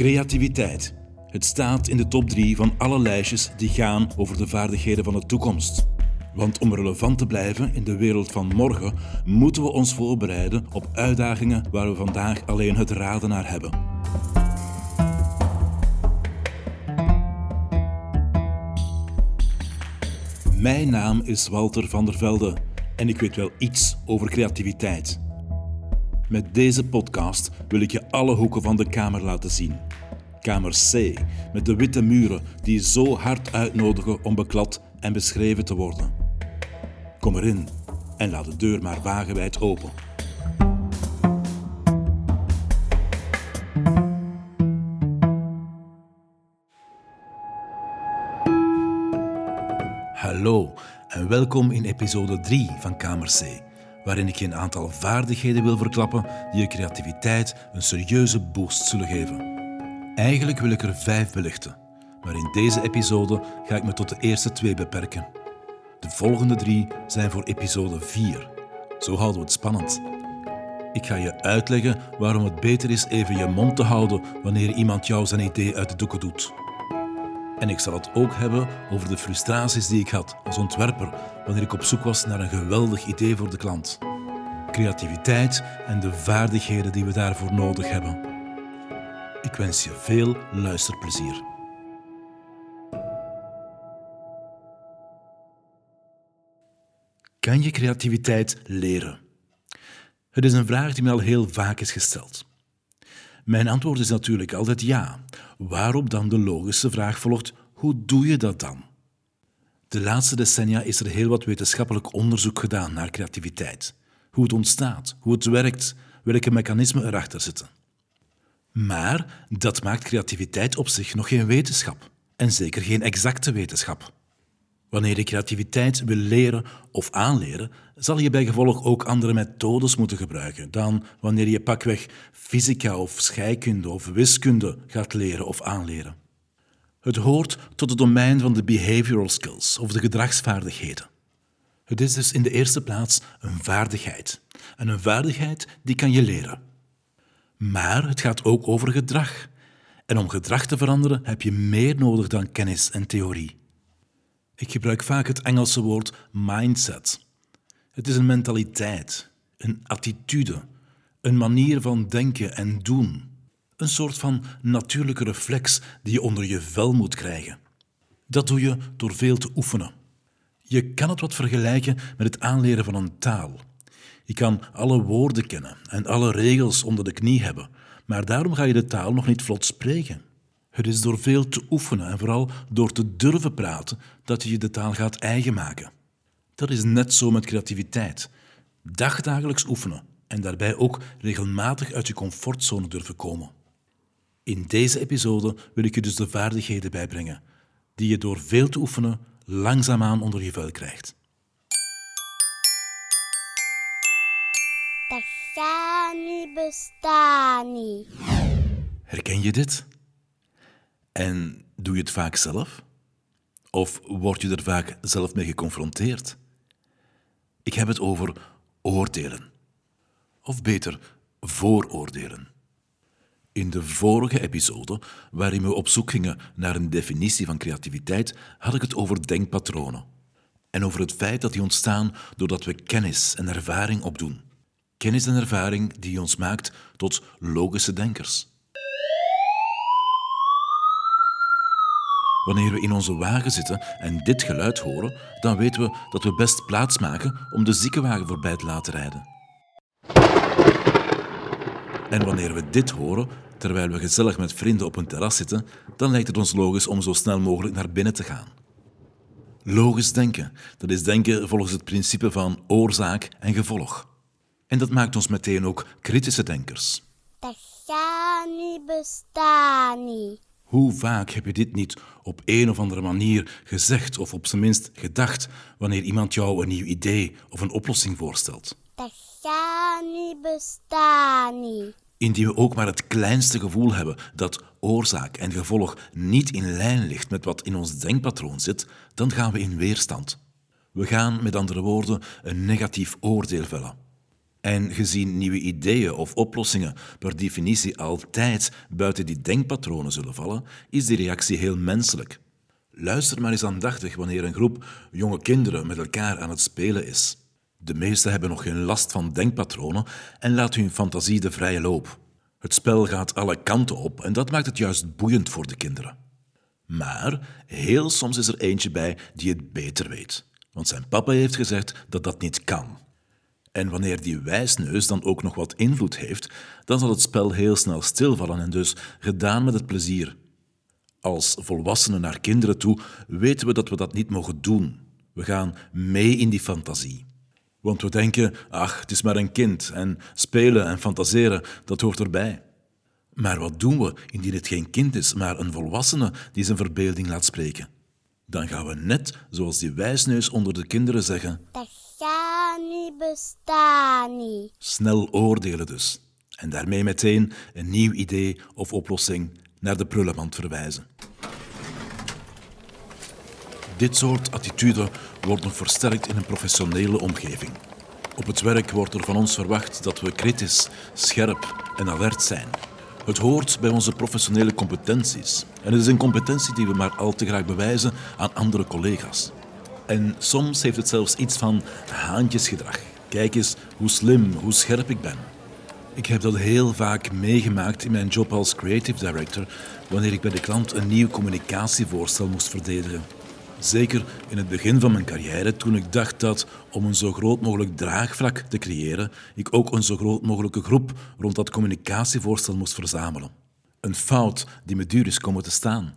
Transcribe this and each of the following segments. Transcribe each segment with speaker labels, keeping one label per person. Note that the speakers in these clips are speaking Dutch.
Speaker 1: Creativiteit. Het staat in de top 3 van alle lijstjes die gaan over de vaardigheden van de toekomst. Want om relevant te blijven in de wereld van morgen, moeten we ons voorbereiden op uitdagingen waar we vandaag alleen het raden naar hebben. Mijn naam is Walter van der Velde en ik weet wel iets over creativiteit. Met deze podcast wil ik je alle hoeken van de kamer laten zien. Kamer C, met de witte muren die zo hard uitnodigen om beklad en beschreven te worden. Kom erin en laat de deur maar wagenwijd open. Hallo en welkom in episode 3 van Kamer C, waarin ik je een aantal vaardigheden wil verklappen die je creativiteit een serieuze boost zullen geven. Eigenlijk wil ik er vijf belichten, maar in deze episode ga ik me tot de eerste twee beperken. De volgende drie zijn voor episode 4. Zo houden we het spannend. Ik ga je uitleggen waarom het beter is even je mond te houden wanneer iemand jou zijn idee uit de doeken doet. En ik zal het ook hebben over de frustraties die ik had als ontwerper wanneer ik op zoek was naar een geweldig idee voor de klant. Creativiteit en de vaardigheden die we daarvoor nodig hebben. Ik wens je veel luisterplezier. Kan je creativiteit leren? Het is een vraag die me al heel vaak is gesteld. Mijn antwoord is natuurlijk altijd ja. Waarop dan de logische vraag volgt: hoe doe je dat dan? De laatste decennia is er heel wat wetenschappelijk onderzoek gedaan naar creativiteit. Hoe het ontstaat, hoe het werkt, welke mechanismen erachter zitten. Maar dat maakt creativiteit op zich nog geen wetenschap. En zeker geen exacte wetenschap. Wanneer je creativiteit wil leren of aanleren, zal je bij gevolg ook andere methodes moeten gebruiken dan wanneer je pakweg fysica of scheikunde of wiskunde gaat leren of aanleren. Het hoort tot het domein van de behavioral skills of de gedragsvaardigheden. Het is dus in de eerste plaats een vaardigheid. En een vaardigheid die kan je leren. Maar het gaat ook over gedrag. En om gedrag te veranderen heb je meer nodig dan kennis en theorie. Ik gebruik vaak het Engelse woord mindset. Het is een mentaliteit, een attitude, een manier van denken en doen. Een soort van natuurlijke reflex die je onder je vel moet krijgen. Dat doe je door veel te oefenen. Je kan het wat vergelijken met het aanleren van een taal. Je kan alle woorden kennen en alle regels onder de knie hebben, maar daarom ga je de taal nog niet vlot spreken. Het is door veel te oefenen en vooral door te durven praten dat je je de taal gaat eigen maken. Dat is net zo met creativiteit. Dagdagelijks oefenen en daarbij ook regelmatig uit je comfortzone durven komen. In deze episode wil ik je dus de vaardigheden bijbrengen, die je door veel te oefenen langzaamaan onder je vel krijgt.
Speaker 2: Dat gaat niet bestaan niet.
Speaker 1: Herken je dit? En doe je het vaak zelf? Of word je er vaak zelf mee geconfronteerd? Ik heb het over oordelen. Of beter, vooroordelen. In de vorige episode, waarin we op zoek gingen naar een definitie van creativiteit, had ik het over denkpatronen. En over het feit dat die ontstaan doordat we kennis en ervaring opdoen. Kennis en ervaring die ons maakt tot logische denkers. Wanneer we in onze wagen zitten en dit geluid horen, dan weten we dat we best plaats maken om de ziekenwagen voorbij te laten rijden. En wanneer we dit horen, terwijl we gezellig met vrienden op een terras zitten, dan lijkt het ons logisch om zo snel mogelijk naar binnen te gaan. Logisch denken, dat is denken volgens het principe van oorzaak en gevolg. En dat maakt ons meteen ook kritische denkers.
Speaker 2: Dat gaat niet bestaan.
Speaker 1: Hoe vaak heb je dit niet op een of andere manier gezegd of op zijn minst gedacht wanneer iemand jou een nieuw idee of een oplossing voorstelt?
Speaker 2: Dat gaat niet bestaan niet.
Speaker 1: Indien we ook maar het kleinste gevoel hebben dat oorzaak en gevolg niet in lijn ligt met wat in ons denkpatroon zit, dan gaan we in weerstand. We gaan, met andere woorden, een negatief oordeel vellen. En gezien nieuwe ideeën of oplossingen per definitie altijd buiten die denkpatronen zullen vallen, is die reactie heel menselijk. Luister maar eens aandachtig wanneer een groep jonge kinderen met elkaar aan het spelen is. De meesten hebben nog geen last van denkpatronen en laten hun fantasie de vrije loop. Het spel gaat alle kanten op en dat maakt het juist boeiend voor de kinderen. Maar heel soms is er eentje bij die het beter weet, want zijn papa heeft gezegd dat dat niet kan. En wanneer die wijsneus dan ook nog wat invloed heeft, dan zal het spel heel snel stilvallen en dus gedaan met het plezier. Als volwassenen naar kinderen toe weten we dat we dat niet mogen doen. We gaan mee in die fantasie. Want we denken, ach, het is maar een kind en spelen en fantaseren, dat hoort erbij. Maar wat doen we indien het geen kind is, maar een volwassene die zijn verbeelding laat spreken? Dan gaan we net, zoals die wijsneus onder de kinderen zeggen,
Speaker 2: Niet.
Speaker 1: snel oordelen dus. En daarmee meteen een nieuw idee of oplossing naar de prullenmand verwijzen. Dit soort attitude wordt nog versterkt in een professionele omgeving. Op het werk wordt er van ons verwacht dat we kritisch, scherp en alert zijn. Het hoort bij onze professionele competenties. En het is een competentie die we maar al te graag bewijzen aan andere collega's. En soms heeft het zelfs iets van haantjesgedrag. Kijk eens hoe slim, hoe scherp ik ben. Ik heb dat heel vaak meegemaakt in mijn job als creative director wanneer ik bij de klant een nieuw communicatievoorstel moest verdedigen. Zeker in het begin van mijn carrière, toen ik dacht dat om een zo groot mogelijk draagvlak te creëren, ik ook een zo groot mogelijke groep rond dat communicatievoorstel moest verzamelen. Een fout die me duur is komen te staan.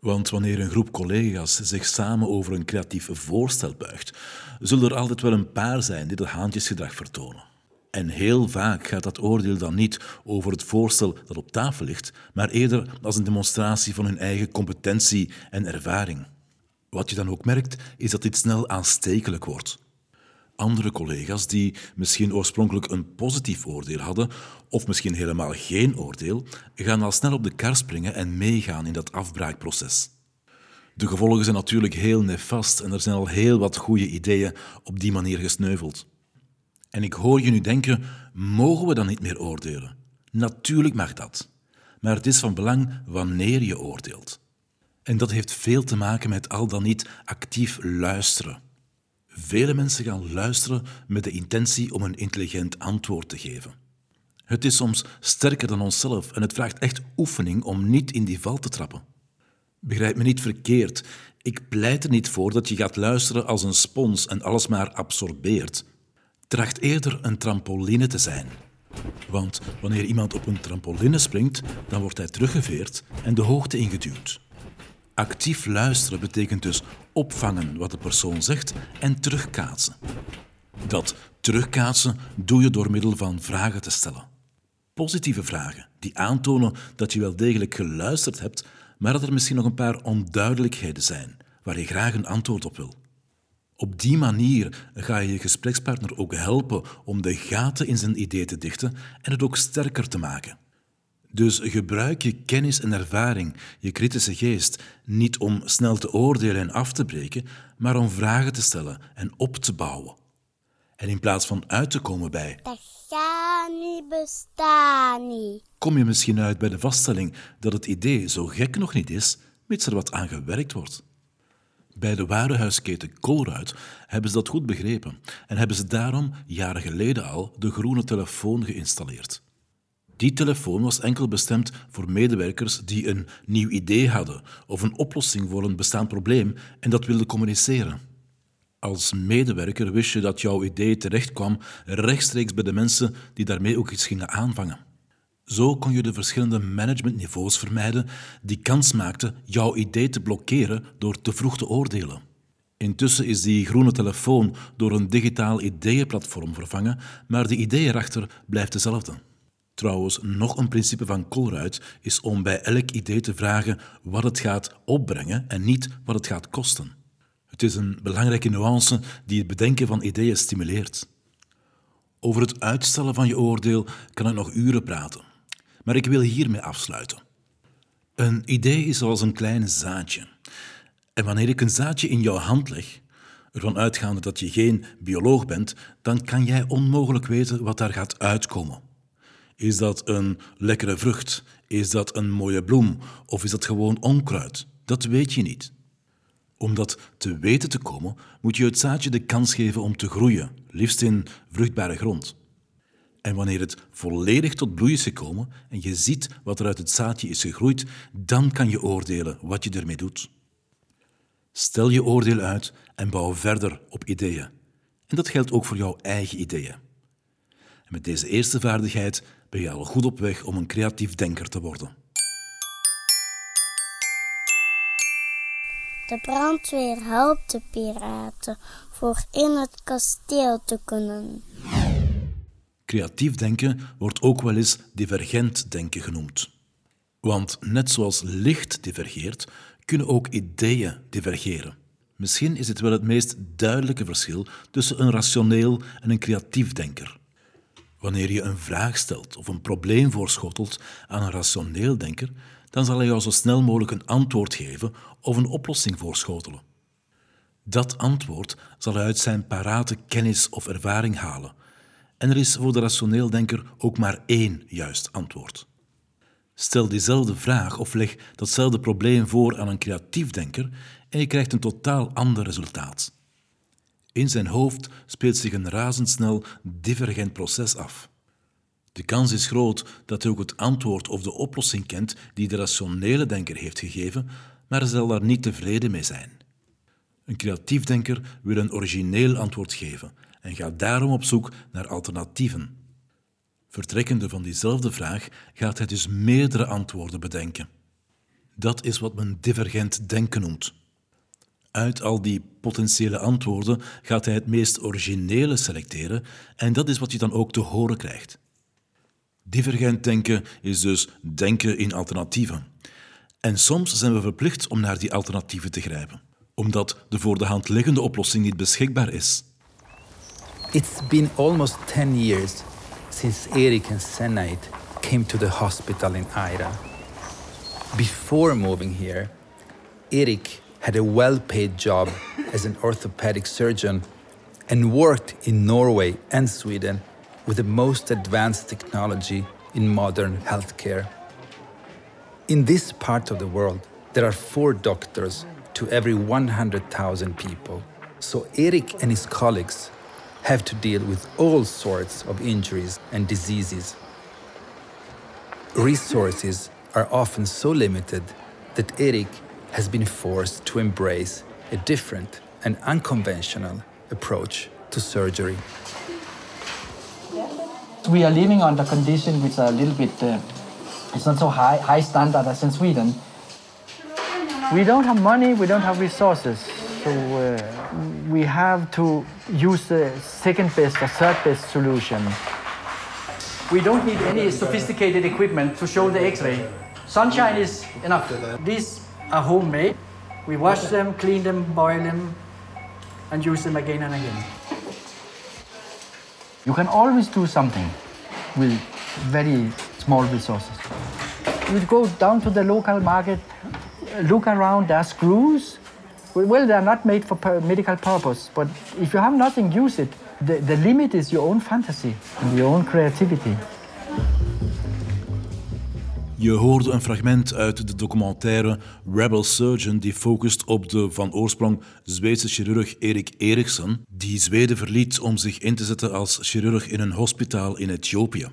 Speaker 1: Want wanneer een groep collega's zich samen over een creatief voorstel buigt, zullen er altijd wel een paar zijn die dat haantjesgedrag vertonen. En heel vaak gaat dat oordeel dan niet over het voorstel dat op tafel ligt, maar eerder als een demonstratie van hun eigen competentie en ervaring. Wat je dan ook merkt, is dat dit snel aanstekelijk wordt. Andere collega's die misschien oorspronkelijk een positief oordeel hadden, of misschien helemaal geen oordeel, gaan al snel op de kar springen en meegaan in dat afbraakproces. De gevolgen zijn natuurlijk heel nefast en er zijn al heel wat goede ideeën op die manier gesneuveld. En ik hoor je nu denken: mogen we dan niet meer oordelen? Natuurlijk mag dat. Maar het is van belang wanneer je oordeelt. En dat heeft veel te maken met al dan niet actief luisteren. Vele mensen gaan luisteren met de intentie om een intelligent antwoord te geven. Het is soms sterker dan onszelf en het vraagt echt oefening om niet in die val te trappen. Begrijp me niet verkeerd. Ik pleit er niet voor dat je gaat luisteren als een spons en alles maar absorbeert. Tracht eerder een trampoline te zijn. Want wanneer iemand op een trampoline springt, dan wordt hij teruggeveerd en de hoogte ingeduwd. Actief luisteren betekent dus opvangen wat de persoon zegt en terugkaatsen. Dat terugkaatsen doe je door middel van vragen te stellen. Positieve vragen die aantonen dat je wel degelijk geluisterd hebt, maar dat er misschien nog een paar onduidelijkheden zijn waar je graag een antwoord op wil. Op die manier ga je je gesprekspartner ook helpen om de gaten in zijn idee te dichten en het ook sterker te maken. Dus gebruik je kennis en ervaring, je kritische geest, niet om snel te oordelen en af te breken, maar om vragen te stellen en op te bouwen. En in plaats van uit te komen bij
Speaker 2: Dat gaat niet bestaan. niet.
Speaker 1: kom je misschien uit bij de vaststelling dat het idee zo gek nog niet is, mits er wat aan gewerkt wordt. Bij de warenhuisketen Colruyt hebben ze dat goed begrepen en hebben ze daarom jaren geleden al de groene telefoon geïnstalleerd. Die telefoon was enkel bestemd voor medewerkers die een nieuw idee hadden of een oplossing voor een bestaand probleem en dat wilden communiceren. Als medewerker wist je dat jouw idee terechtkwam rechtstreeks bij de mensen die daarmee ook iets gingen aanvangen. Zo kon je de verschillende managementniveaus vermijden die kans maakten jouw idee te blokkeren door te vroeg te oordelen. Intussen is die groene telefoon door een digitaal ideeënplatform vervangen, maar de idee erachter blijft dezelfde. Trouwens, nog een principe van Colruyt is om bij elk idee te vragen wat het gaat opbrengen en niet wat het gaat kosten. Het is een belangrijke nuance die het bedenken van ideeën stimuleert. Over het uitstellen van je oordeel kan ik nog uren praten, maar ik wil hiermee afsluiten. Een idee is zoals een klein zaadje. En wanneer ik een zaadje in jouw hand leg, Ervan uitgaande dat je geen bioloog bent, dan kan jij onmogelijk weten wat daar gaat uitkomen. Is dat een lekkere vrucht? Is dat een mooie bloem? Of is dat gewoon onkruid? Dat weet je niet. Om dat te weten te komen, moet je het zaadje de kans geven om te groeien, liefst in vruchtbare grond. En wanneer het volledig tot bloei is gekomen en je ziet wat er uit het zaadje is gegroeid, dan kan je oordelen wat je ermee doet. Stel je oordeel uit en bouw verder op ideeën. En dat geldt ook voor jouw eigen ideeën. En met deze eerste vaardigheid ben je al goed op weg om een creatief denker te worden.
Speaker 2: De brandweer helpt de piraten voor in het kasteel te kunnen.
Speaker 1: Creatief denken wordt ook wel eens divergent denken genoemd. Want net zoals licht divergeert, kunnen ook ideeën divergeren. Misschien is het wel het meest duidelijke verschil tussen een rationeel en een creatief denker. Wanneer je een vraag stelt of een probleem voorschotelt aan een rationeel denker, dan zal hij jou zo snel mogelijk een antwoord geven of een oplossing voorschotelen. Dat antwoord zal hij uit zijn parate kennis of ervaring halen. En er is voor de rationeel denker ook maar één juist antwoord. Stel diezelfde vraag of leg datzelfde probleem voor aan een creatief denker en je krijgt een totaal ander resultaat. In zijn hoofd speelt zich een razendsnel divergent proces af. De kans is groot dat hij ook het antwoord of de oplossing kent die de rationele denker heeft gegeven, maar hij zal daar niet tevreden mee zijn. Een creatief denker wil een origineel antwoord geven en gaat daarom op zoek naar alternatieven. Vertrekkende van diezelfde vraag gaat hij dus meerdere antwoorden bedenken. Dat is wat men divergent denken noemt. Uit al die potentiële antwoorden gaat hij het meest originele selecteren en dat is wat je dan ook te horen krijgt. Divergent denken is dus denken in alternatieven. En soms zijn we verplicht om naar die alternatieven te grijpen, omdat de voor de hand liggende oplossing niet beschikbaar is.
Speaker 3: It's been almost 10 years since Erik and Senait came to the hospital in Aira. Before moving here, Erik had a well paid job as an orthopedic surgeon and worked in Norway and Sweden with the most advanced technology in modern healthcare. In this part of the world, there are four doctors to every 100,000 people. So Eric and his colleagues have to deal with all sorts of injuries and diseases. Resources are often so limited that Erik has been forced to embrace a different and unconventional approach to surgery.
Speaker 4: We are living under conditions which are a little bit, uh, it's not so high, high standard as in Sweden. We don't have money, we don't have resources, so uh, we have to use the second best or third best solution. We don't need any sophisticated equipment to show the x-ray. Sunshine is enough. These are homemade. We wash them, clean them, boil them, and use them again and again. You can always do something with very small resources. You go down to the local market, look around, there are screws. Well, they're not made for medical purpose, but if you have nothing, use it. The, the limit is your own fantasy and your own creativity.
Speaker 1: Je hoorde een fragment uit de documentaire Rebel Surgeon die focust op de van oorsprong Zweedse chirurg Erik Eriksen, die Zweden verliet om zich in te zetten als chirurg in een hospitaal in Ethiopië.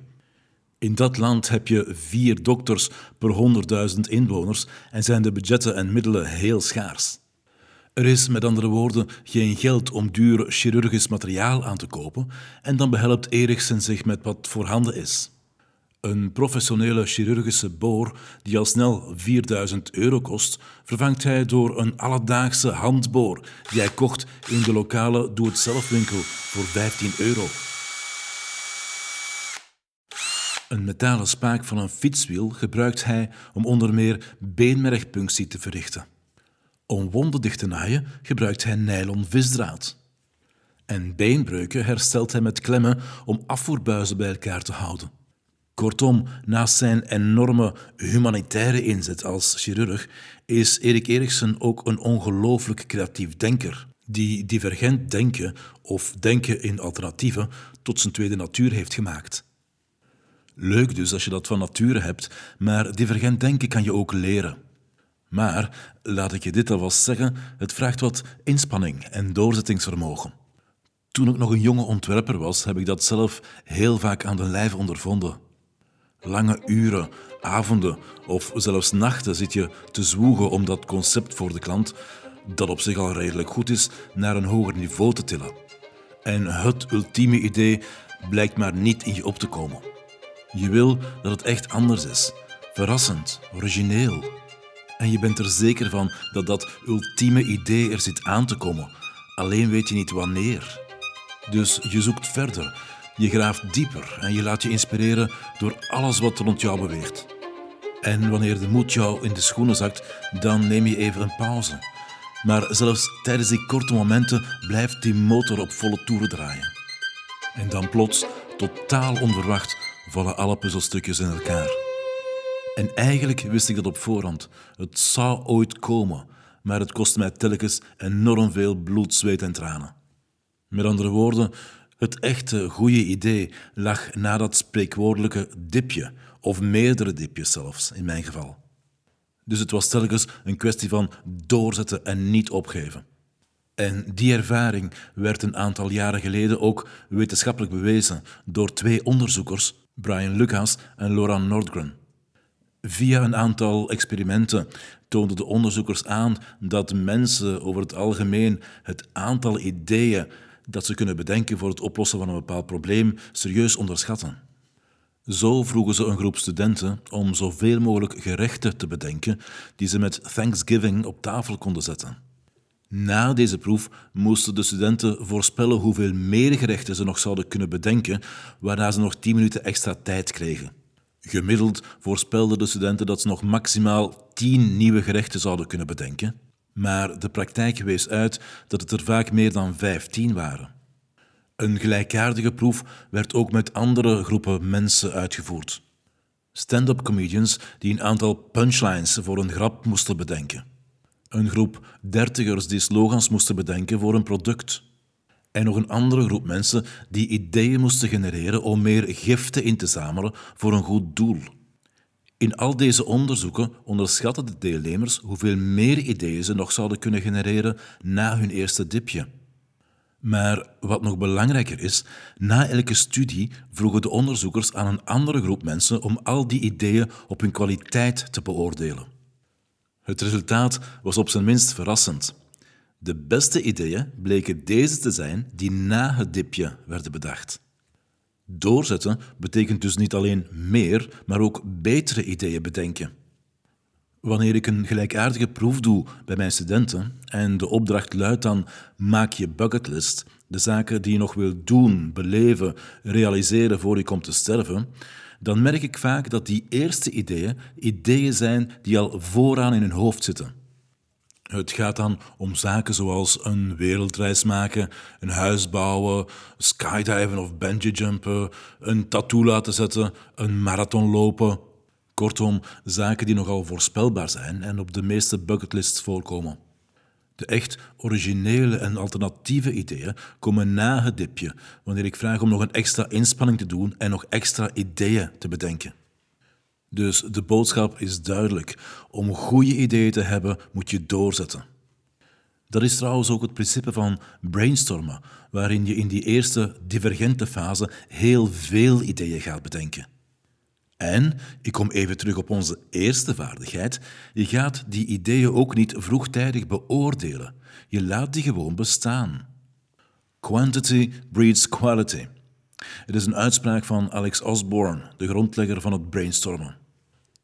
Speaker 1: In dat land heb je vier dokters per 100.000 inwoners en zijn de budgetten en middelen heel schaars. Er is met andere woorden geen geld om duur chirurgisch materiaal aan te kopen en dan behelpt Eriksen zich met wat voorhanden is. Een professionele chirurgische boor die al snel 4000 euro kost, vervangt hij door een alledaagse handboor die hij kocht in de lokale doe-het-zelf-winkel voor 15 euro. Een metalen spaak van een fietswiel gebruikt hij om onder meer beenmergpunctie te verrichten. Om wonden dicht te naaien gebruikt hij nylon visdraad. En beenbreuken herstelt hij met klemmen om afvoerbuizen bij elkaar te houden. Kortom, naast zijn enorme humanitaire inzet als chirurg is Erik Eriksen ook een ongelooflijk creatief denker. die divergent denken of denken in alternatieven tot zijn tweede natuur heeft gemaakt. Leuk dus als je dat van nature hebt, maar divergent denken kan je ook leren. Maar, laat ik je dit alvast zeggen, het vraagt wat inspanning en doorzettingsvermogen. Toen ik nog een jonge ontwerper was, heb ik dat zelf heel vaak aan de lijf ondervonden. Lange uren, avonden of zelfs nachten zit je te zwoegen om dat concept voor de klant, dat op zich al redelijk goed is, naar een hoger niveau te tillen. En het ultieme idee blijkt maar niet in je op te komen. Je wil dat het echt anders is, verrassend, origineel. En je bent er zeker van dat dat ultieme idee er zit aan te komen, alleen weet je niet wanneer. Dus je zoekt verder, je graaft dieper en je laat je inspireren door alles wat rond jou beweegt. En wanneer de moed jou in de schoenen zakt, dan neem je even een pauze. Maar zelfs tijdens die korte momenten blijft die motor op volle toeren draaien. En dan plots, totaal onverwacht, vallen alle puzzelstukjes in elkaar. En eigenlijk wist ik dat op voorhand. Het zou ooit komen, maar het kostte mij telkens enorm veel bloed, zweet en tranen. Met andere woorden, het echte goede idee lag na dat spreekwoordelijke dipje, of meerdere dipjes zelfs, in mijn geval. Dus het was telkens een kwestie van doorzetten en niet opgeven. En die ervaring werd een aantal jaren geleden ook wetenschappelijk bewezen door twee onderzoekers, Brian Lucas en Laura Nordgren. Via een aantal experimenten toonden de onderzoekers aan dat mensen over het algemeen het aantal ideeën dat ze kunnen bedenken voor het oplossen van een bepaald probleem serieus onderschatten. Zo vroegen ze een groep studenten om zoveel mogelijk gerechten te bedenken die ze met Thanksgiving op tafel konden zetten. Na deze proef moesten de studenten voorspellen hoeveel meer gerechten ze nog zouden kunnen bedenken, waarna ze nog 10 minuten extra tijd kregen. Gemiddeld voorspelden de studenten dat ze nog maximaal 10 nieuwe gerechten zouden kunnen bedenken, maar de praktijk wees uit dat het er vaak meer dan 15 waren. Een gelijkaardige proef werd ook met andere groepen mensen uitgevoerd. Stand-up comedians die een aantal punchlines voor een grap moesten bedenken. Een groep dertigers die slogans moesten bedenken voor een product. En nog een andere groep mensen die ideeën moesten genereren om meer giften in te zamelen voor een goed doel. In al deze onderzoeken onderschatten de deelnemers hoeveel meer ideeën ze nog zouden kunnen genereren na hun eerste dipje. Maar wat nog belangrijker is, na elke studie vroegen de onderzoekers aan een andere groep mensen om al die ideeën op hun kwaliteit te beoordelen. Het resultaat was op zijn minst verrassend. De beste ideeën bleken deze te zijn die na het dipje werden bedacht. Doorzetten betekent dus niet alleen meer, maar ook betere ideeën bedenken. Wanneer ik een gelijkaardige proef doe bij mijn studenten en de opdracht luidt dan maak je bucketlist, de zaken die je nog wilt doen, beleven, realiseren voor je komt te sterven, dan merk ik vaak dat die eerste ideeën ideeën zijn die al vooraan in hun hoofd zitten. Het gaat dan om zaken zoals een wereldreis maken, een huis bouwen, skydiven of bungeejumpen, een tattoo laten zetten, een marathon lopen. Kortom, zaken die nogal voorspelbaar zijn en op de meeste bucketlists voorkomen. De echt originele en alternatieve ideeën komen na het dipje, wanneer ik vraag om nog een extra inspanning te doen en nog extra ideeën te bedenken. Dus de boodschap is duidelijk. Om goede ideeën te hebben, moet je doorzetten. Dat is trouwens ook het principe van brainstormen, waarin je in die eerste divergente fase heel veel ideeën gaat bedenken. En, ik kom even terug op onze eerste vaardigheid, je gaat die ideeën ook niet vroegtijdig beoordelen. Je laat die gewoon bestaan. Quantity breeds quality. Het is een uitspraak van Alex Osborne, de grondlegger van het brainstormen.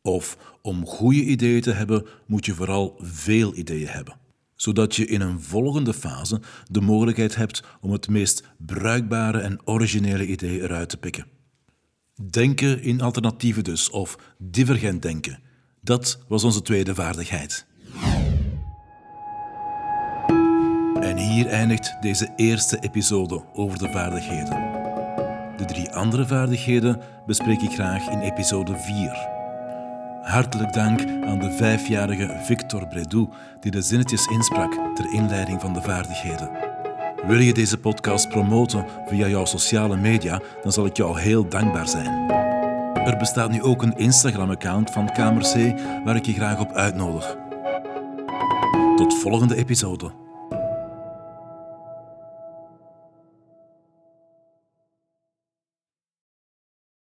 Speaker 1: Of om goede ideeën te hebben, moet je vooral veel ideeën hebben, zodat je in een volgende fase de mogelijkheid hebt om het meest bruikbare en originele idee eruit te pikken. Denken in alternatieven dus, of divergent denken. Dat was onze tweede vaardigheid. En hier eindigt deze eerste episode over de vaardigheden. De drie andere vaardigheden bespreek ik graag in episode 4. Hartelijk dank aan de vijfjarige Victor Bredou, die de zinnetjes insprak ter inleiding van de vaardigheden. Wil je deze podcast promoten via jouw sociale media, dan zal ik jou heel dankbaar zijn. Er bestaat nu ook een Instagram-account van Kamer C waar ik je graag op uitnodig. Tot volgende episode.